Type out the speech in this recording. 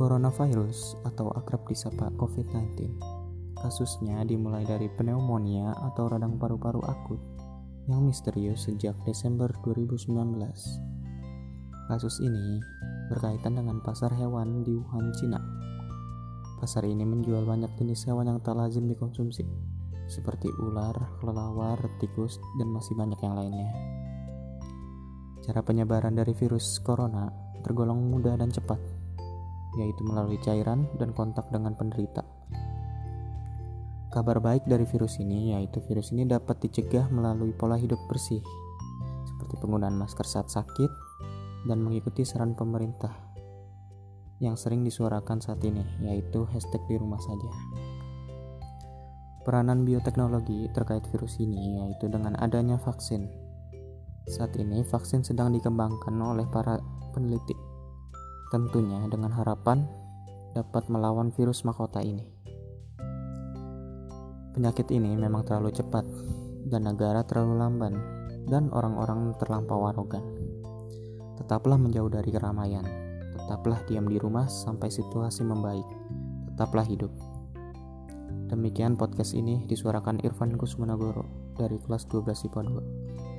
Coronavirus atau akrab disapa COVID-19 Kasusnya dimulai dari pneumonia atau radang paru-paru akut yang misterius sejak Desember 2019. Kasus ini berkaitan dengan pasar hewan di Wuhan, Cina. Pasar ini menjual banyak jenis hewan yang tak lazim dikonsumsi, seperti ular, kelelawar, tikus, dan masih banyak yang lainnya. Cara penyebaran dari virus corona tergolong mudah dan cepat, yaitu melalui cairan dan kontak dengan penderita. Kabar baik dari virus ini yaitu virus ini dapat dicegah melalui pola hidup bersih, seperti penggunaan masker saat sakit dan mengikuti saran pemerintah yang sering disuarakan saat ini, yaitu hashtag di rumah saja. Peranan bioteknologi terkait virus ini yaitu dengan adanya vaksin. Saat ini vaksin sedang dikembangkan oleh para peneliti, tentunya dengan harapan dapat melawan virus mahkota ini. Penyakit ini memang terlalu cepat, dan negara terlalu lamban, dan orang-orang terlampau arogan. Tetaplah menjauh dari keramaian, tetaplah diam di rumah sampai situasi membaik, tetaplah hidup. Demikian podcast ini disuarakan Irfan Kusmanagoro dari kelas 12 IPA 2.